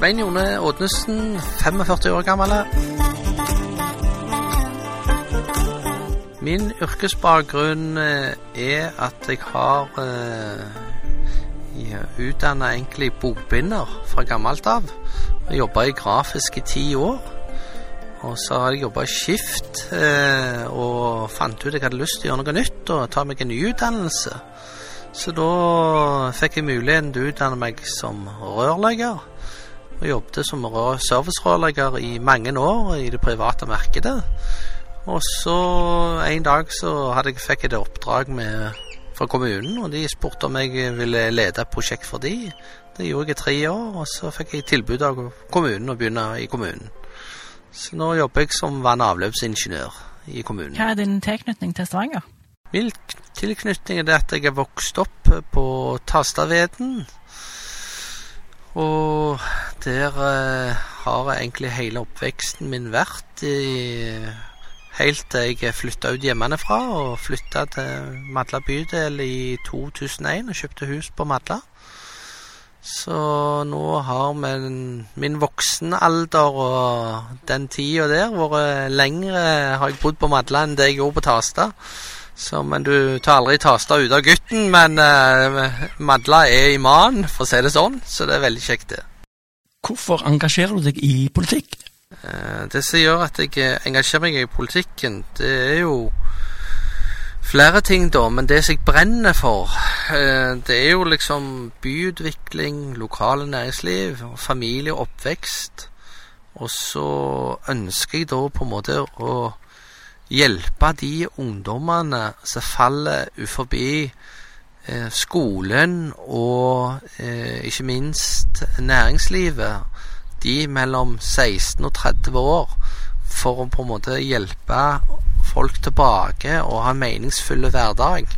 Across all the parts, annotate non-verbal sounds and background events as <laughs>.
Svein Jone Oddnesen, 45 år gammel. Min yrkesbakgrunn eh, er at jeg har eh, utdanna egentlig bokbinder fra gammelt av. Jeg jobba i grafisk i ti år. Og så har jeg jobba i skift eh, og fant ut jeg hadde lyst til å gjøre noe nytt og ta meg en ny utdannelse. Så da fikk jeg muligheten til å utdanne meg som rørlegger. Og jobbet som servicerørlegger i mange år i det private markedet. Og så en dag så jeg, fikk jeg et oppdrag med, fra kommunen, og de spurte om jeg ville lede et prosjekt for de. Det gjorde jeg i tre år, og så fikk jeg tilbud av kommunen å begynne i kommunen. Så nå jobber jeg som vann- og avløpsingeniør i kommunen. Hva er din tilknytning til Stavanger? Min tilknytning er det at jeg er vokst opp på Tastaveden. Og der eh, har egentlig hele oppveksten min vært i, helt til jeg flytta ut hjemmefra og flytta til Madla bydel i 2001 og kjøpte hus på Madla. Så nå har min, min voksenalder og den tida der vært lengre Har jeg bodd på Madla enn det jeg gjorde på Tasta. Så, men du tar aldri Tasta ut av gutten, men eh, Madla er i mannen, for å si det sånn. Så det er veldig kjekt, det. Hvorfor engasjerer du deg i politikk? Eh, Det som gjør at jeg eh, engasjerer meg i politikken, det er jo flere ting, da. Men det som jeg brenner for, eh, det er jo liksom byutvikling, lokale næringsliv, familie og oppvekst. Og så ønsker jeg da på en måte å hjelpe de ungdommene som faller uforbi eh, skolen og eh, ikke minst næringslivet de mellom 16 og 30 år for å på en måte hjelpe folk tilbake og ha en meningsfull hverdag.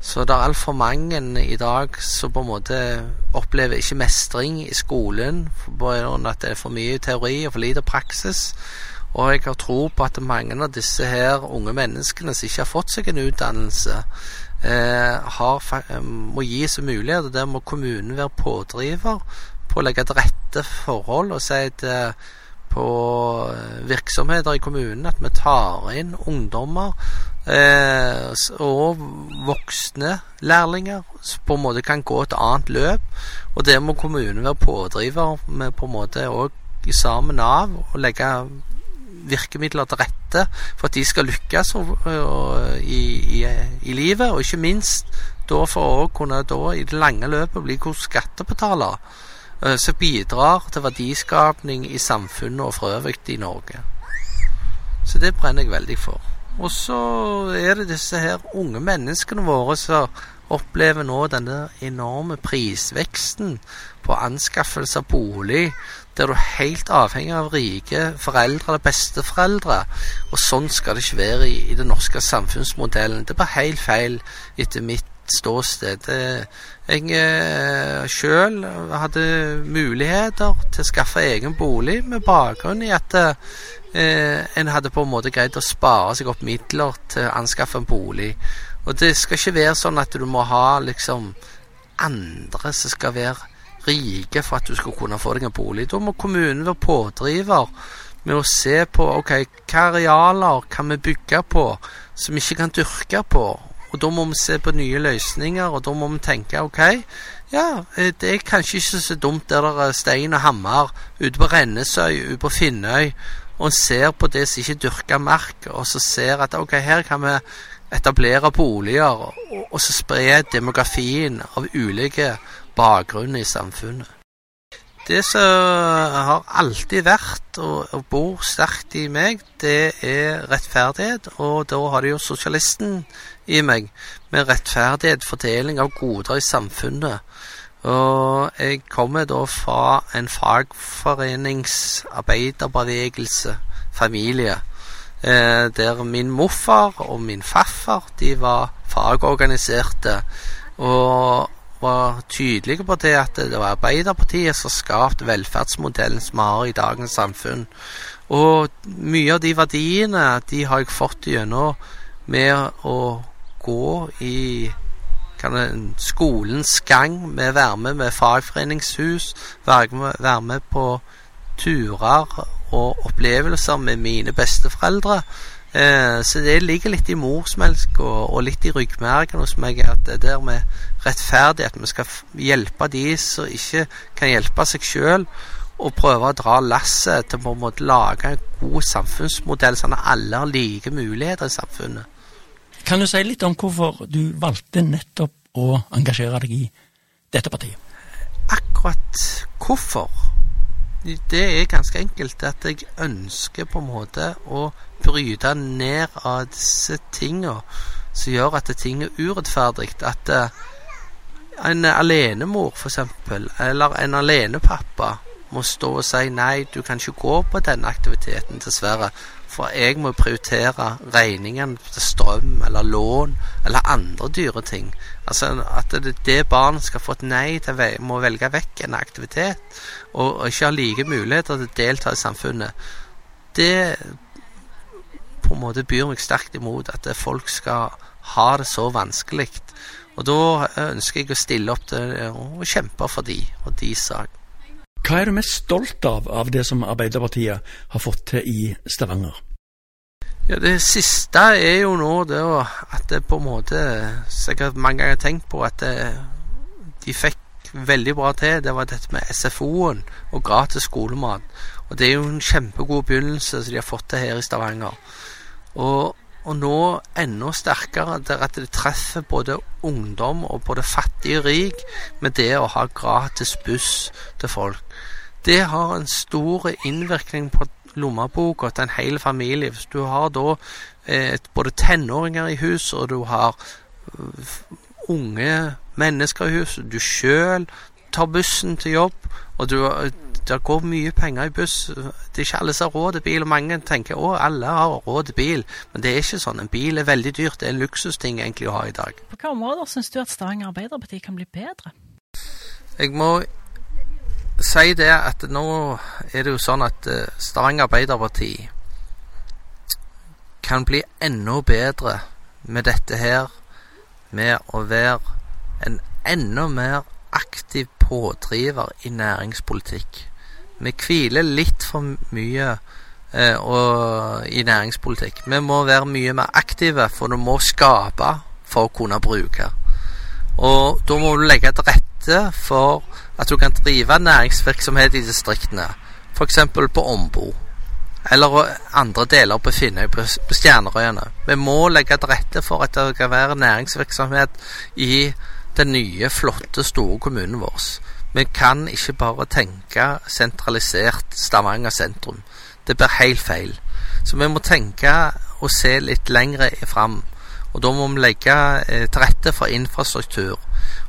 Så det er altfor mange i dag som på en måte opplever ikke mestring i skolen pga. at det er for mye teori og for lite praksis. Og jeg har tro på at mange av disse her unge menneskene som ikke har fått seg en utdannelse, eh, har, eh, må gis og der må kommunen være pådriver på å legge til rette forhold og si at eh, på eh, virksomheter i kommunen at vi tar inn ungdommer eh, og voksne lærlinger som på en måte kan gå et annet løp. Og der må kommunen være pådriver med på en måte òg sammen av å legge virkemidler til rette for at de skal lykkes og, og, i, i, i livet, og ikke minst da for å kunne da i det lange løpet bli god skattebetaler eh, som bidrar til verdiskapning i samfunnet og for øvrig i Norge. Så det brenner jeg veldig for. Og så er det disse her unge menneskene våre som opplever nå denne enorme prisveksten på anskaffelse av bolig, der du er helt avhengig av rike foreldre eller besteforeldre. Og sånn skal det ikke være i, i den norske samfunnsmodellen. Det er bare helt feil etter mitt ståsted. Jeg eh, sjøl hadde muligheter til å skaffe egen bolig med bakgrunn i at eh, en hadde på en måte greid å spare seg opp midler til å anskaffe en bolig. Og det skal ikke være sånn at du må ha liksom andre som skal være rike for at du skal kunne få deg en bolig. Da må kommunen være pådriver med å se på ok, hva arealer kan vi bygge på som vi ikke kan dyrke på. Og da må vi se på nye løsninger, og da må vi tenke ok, ja, eh, det er kanskje ikke så dumt der det er stein og hammer ute på Rennesøy, ute på Finnøy, og en ser på det som ikke er dyrka mark, og så ser at ok, her kan vi etablere boliger, og, og så spre demografien av ulike bakgrunner i samfunnet. det som har alltid vært og, og bor sterkt i meg, det er rettferdighet. Og da har det jo sosialisten i meg, med rettferdighet, fordeling av goder i samfunnet. Og jeg kommer da fra en fagforeningsarbeiderbevegelse, familie, eh, der min morfar og min farfar de var fagorganiserte. Og var tydelige på det at det var Arbeiderpartiet som skapte velferdsmodellen som vi har i dagens samfunn. Og mye av de verdiene de har jeg fått gjennom med å gå i skolens gang, med å være med med fagforeningshus, være med på turer og opplevelser med mine besteforeldre. Eh, så det ligger litt i morsmelk og, og litt i ryggmergen hos meg at det der med rettferdighet Vi skal hjelpe de som ikke kan hjelpe seg sjøl, og prøve å dra lasset til på en måte lage en god samfunnsmodell, sånn at alle har like muligheter i samfunnet. Kan du si litt om hvorfor du valgte nettopp å engasjere deg i dette partiet? Akkurat hvorfor? Det er ganske enkelt at jeg ønsker på en måte å bryte ned av disse tingene som gjør at ting er urettferdig. At eh, en alenemor, f.eks., eller en alenepappa må stå og si nei, du kan ikke gå på denne aktiviteten, dessverre. For jeg må prioritere regningen til strøm eller lån eller andre dyre ting. Altså At det, det barnet skal få et nei til å velge vekk en aktivitet og, og ikke ha like muligheter til å delta i samfunnet. Det på en måte byr meg sterkt imot at folk skal ha det så vanskelig. Og da ønsker jeg å stille opp til og kjempe for de og de sak. Hva er du mest stolt av av det som Arbeiderpartiet har fått til i Stavanger? Ja, Det siste er jo nå det at det på en måte Sikkert mange ganger tenkt på at det, de fikk veldig bra til. Det var dette med SFO-en og gratis skolemat. Og det er jo en kjempegod begynnelse som de har fått til her i Stavanger. Og, og nå enda sterkere, der at det treffer både ungdom og både fattig og rik med det å ha gratis buss til folk. Det har en stor innvirkning på lommeboka til en hel familie. Hvis du har da eh, både tenåringer i hus, og du har uh, unge mennesker i hus, du sjøl tar bussen til jobb, og du, det går mye penger i buss. Det er ikke alle som har råd til bil, og mange tenker å, alle har råd til bil, men det er ikke sånn. En bil er veldig dyrt, det er en luksusting egentlig å ha i dag. På hvilke områder syns du at Stavanger Arbeiderparti kan bli bedre? Jeg må si det at nå er det jo sånn at eh, Stavanger Arbeiderparti kan bli enda bedre med dette her, med å være en enda mer aktiv pådriver i næringspolitikk. Vi hviler litt for mye eh, og, i næringspolitikk. Vi må være mye mer aktive, for du må skape for å kunne bruke. Og da må du legge til rette for at du kan drive næringsvirksomhet i distriktene, f.eks. på Ombo. Eller andre deler på Finnøy, på, Stjernerøyene. Vi må legge til rette for at det kan være næringsvirksomhet i den nye, flotte, store kommunen vår. Vi kan ikke bare tenke sentralisert Stavanger sentrum. Det blir helt feil. Så vi må tenke og se litt lengre fram. Og da må vi legge eh, til rette for infrastruktur.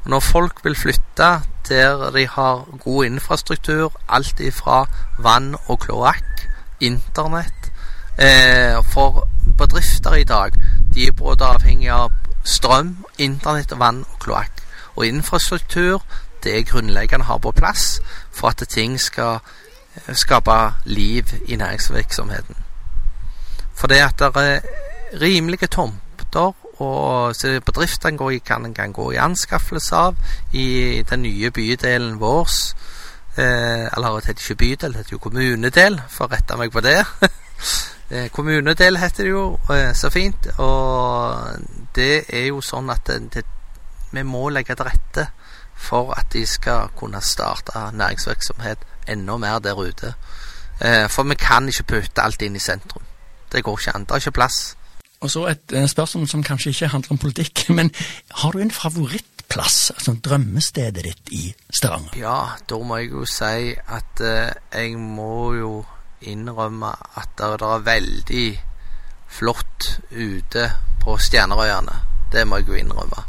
Og når folk vil flytte der de har god infrastruktur, alt ifra vann og kloakk, internett eh, For bedrifter i dag, de er både avhengig av strøm, internett, vann og kloakk. Og infrastruktur, det grunnleggende har på plass for at ting skal eh, skape liv i næringsvirksomheten. For det at det er rimelige tomter og bedriftene kan, kan gå i anskaffelse av i den nye bydelen vår. Eh, eller det heter ikke bydel, det heter jo kommunedel, for å rette meg på det. <laughs> eh, kommunedel heter det jo, eh, så fint. Og det er jo sånn at det, det, vi må legge til rette for at de skal kunne starte næringsvirksomhet enda mer der ute. Eh, for vi kan ikke putte alt inn i sentrum. Det går ikke an. Det er ikke plass. Og så et spørsmål som kanskje ikke handler om politikk, <laughs> men har du en favorittplass, altså drømmestedet ditt i Stavanger? Ja, da må jeg jo si at eh, jeg må jo innrømme at det er veldig flott ute på Stjernerøyene. Det må jeg jo innrømme.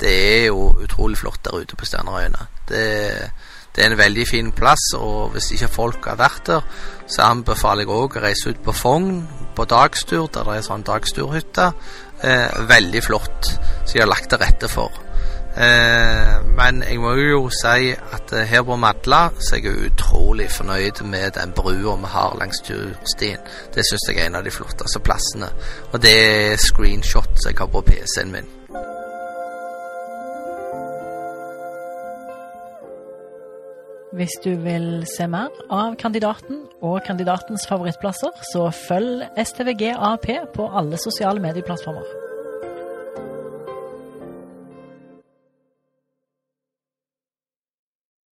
Det er jo utrolig flott der ute på Stjernerøyene. Det, det er en veldig fin plass, og hvis ikke folk har vært der, så anbefaler jeg òg å reise ut på Fogn på dagstur, der det er sånn dagsturhytte. Eh, veldig flott, som de har lagt til rette for. Eh, men jeg må jo si at eh, her på Madla så er jeg utrolig fornøyd med den brua vi har langs turstien. Det syns jeg er en av de flotteste plassene. Og det er screenshot som jeg har på PC-en min. Hvis du vil se mer av kandidaten og kandidatens favorittplasser, så følg STVG AP på alle sosiale medieplattformer.